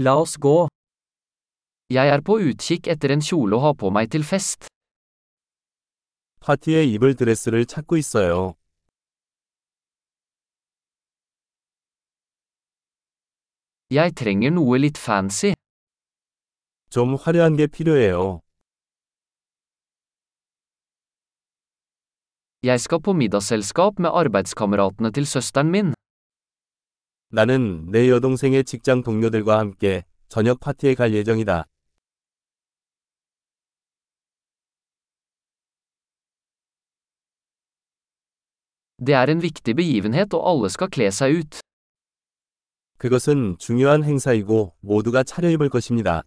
La oss gå. Jeg er på utkikk etter en kjole å ha på meg til fest. 파티에 입을 드레스를 찾고 있어요. Jeg trenger noe litt fancy. 좀 화려한 게 필요해요. Jeg skal på middagsselskap med arbeidskameratene til søsteren min. 나는 내 여동생의 직장 동료들과 함께 저녁 파티에 갈 예정이다. Det er en viktig begivenhet og alle skal kle seg ut. 그것은 중요한 행사이고 모두가 차려입을 것입니다.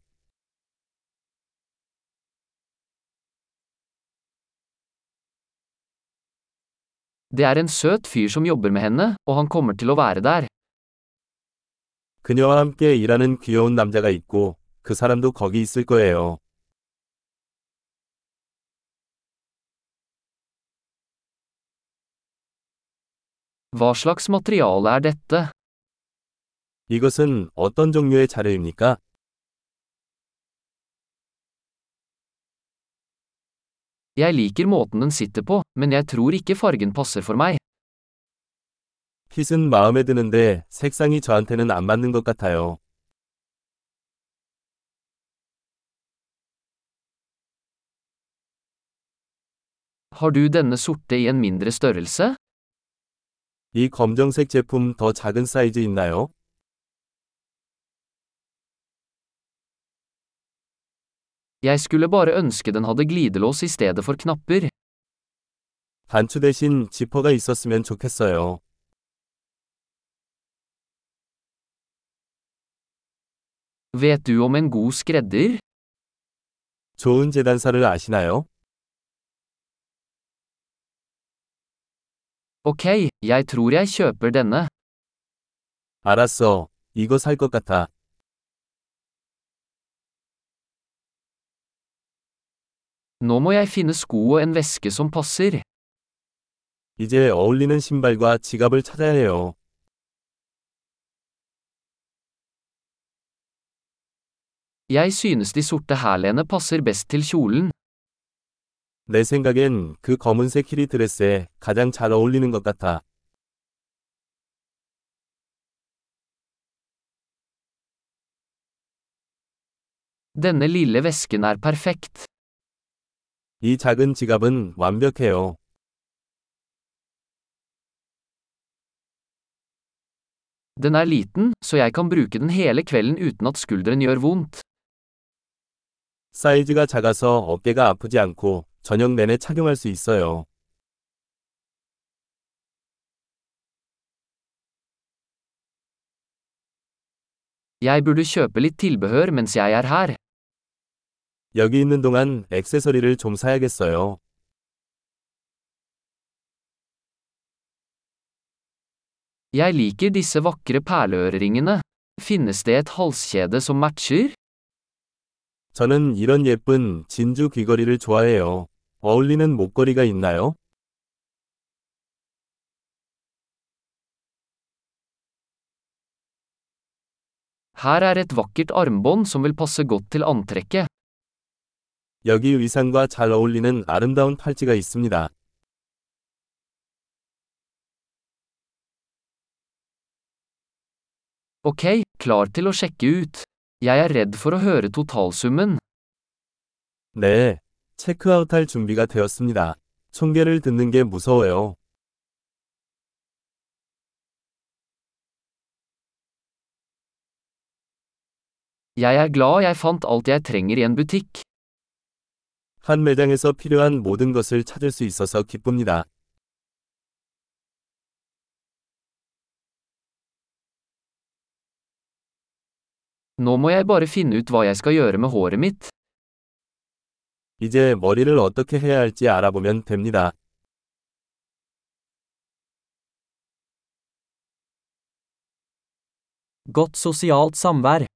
Det er en søt fyr som jobber med henne, og han kommer til å være der. 그녀와 함께 일하는 귀여운 남자가 있고 그 사람도 거기 있을 거예요. Hva slags materiale er dette? 이것은 어떤 종류의 자료입니까? Jeg liker måten den sitter på, men jeg tror ikke fargen passer for meg. 핏은 마음에 드는데 색상이 저한테는 안 맞는 것 같아요. Har du denne sorte i en mindre størrelse? 이 검정색 제품 더 작은 사이즈 있나요? Jeg skulle bare ønske den hadde glidelås i stedet for knapper. 단추 대신 지퍼가 있었으면 좋겠어요. Vet du om en god skredder? 좋은 재단사를 아시나요? Ok, jeg tror jeg kjøper denne. 알았어. 이거 살 것 같아. Nå må jeg finne sko og en veske som passer. 이제 어울리는 신발과 지갑을 찾아야 해요. Jeg synes de sorte hælene passer best til kjolen. 내 생각엔 그 검은색 키리 드레스에 가장 잘 어울리는 것 같아. Denne lille vesken er perfekt. 이 작은 지갑은 완벽해요. Den er liten, så jeg kan bruke den hele kvelden uten at skulderen gjør vondt. 사이즈가 작아서 어깨가 아프지 않고 저녁 내내 착용할 수 있어요. Jeg burde kjøpe litt tilbehør mens jeg er her. 여기 있는 동안 액세서리를 좀 사야겠어요. Jeg liker disse vakre perleøreringene. Finnes det et halskjede som matcher? 저는 이런 예쁜 진주 귀걸이를 좋아해요. 어울리는 목걸이가 있나요? Her er et vakkert armbånd som vil passe godt til antrekket. 여기 의상과 잘 어울리는 아름다운 팔찌가 있습니다. Ok, klar til å sjekke ut. Jeg er redd for å høre totalsummen. 네, 체크아웃할 준비가 되었습니다. 총계를 듣는 게 무서워요. Jeg er glad jeg fant alt jeg trenger i en butikk. 한 매장에서 필요한 모든 것을 찾을 수 있어서 기쁩니다. Nå må jeg bare finne ut hva jeg skal gjøre med håret mitt. 이제 머리를 어떻게 해야 할지 알아보면 됩니다. Godt sosialt samvær.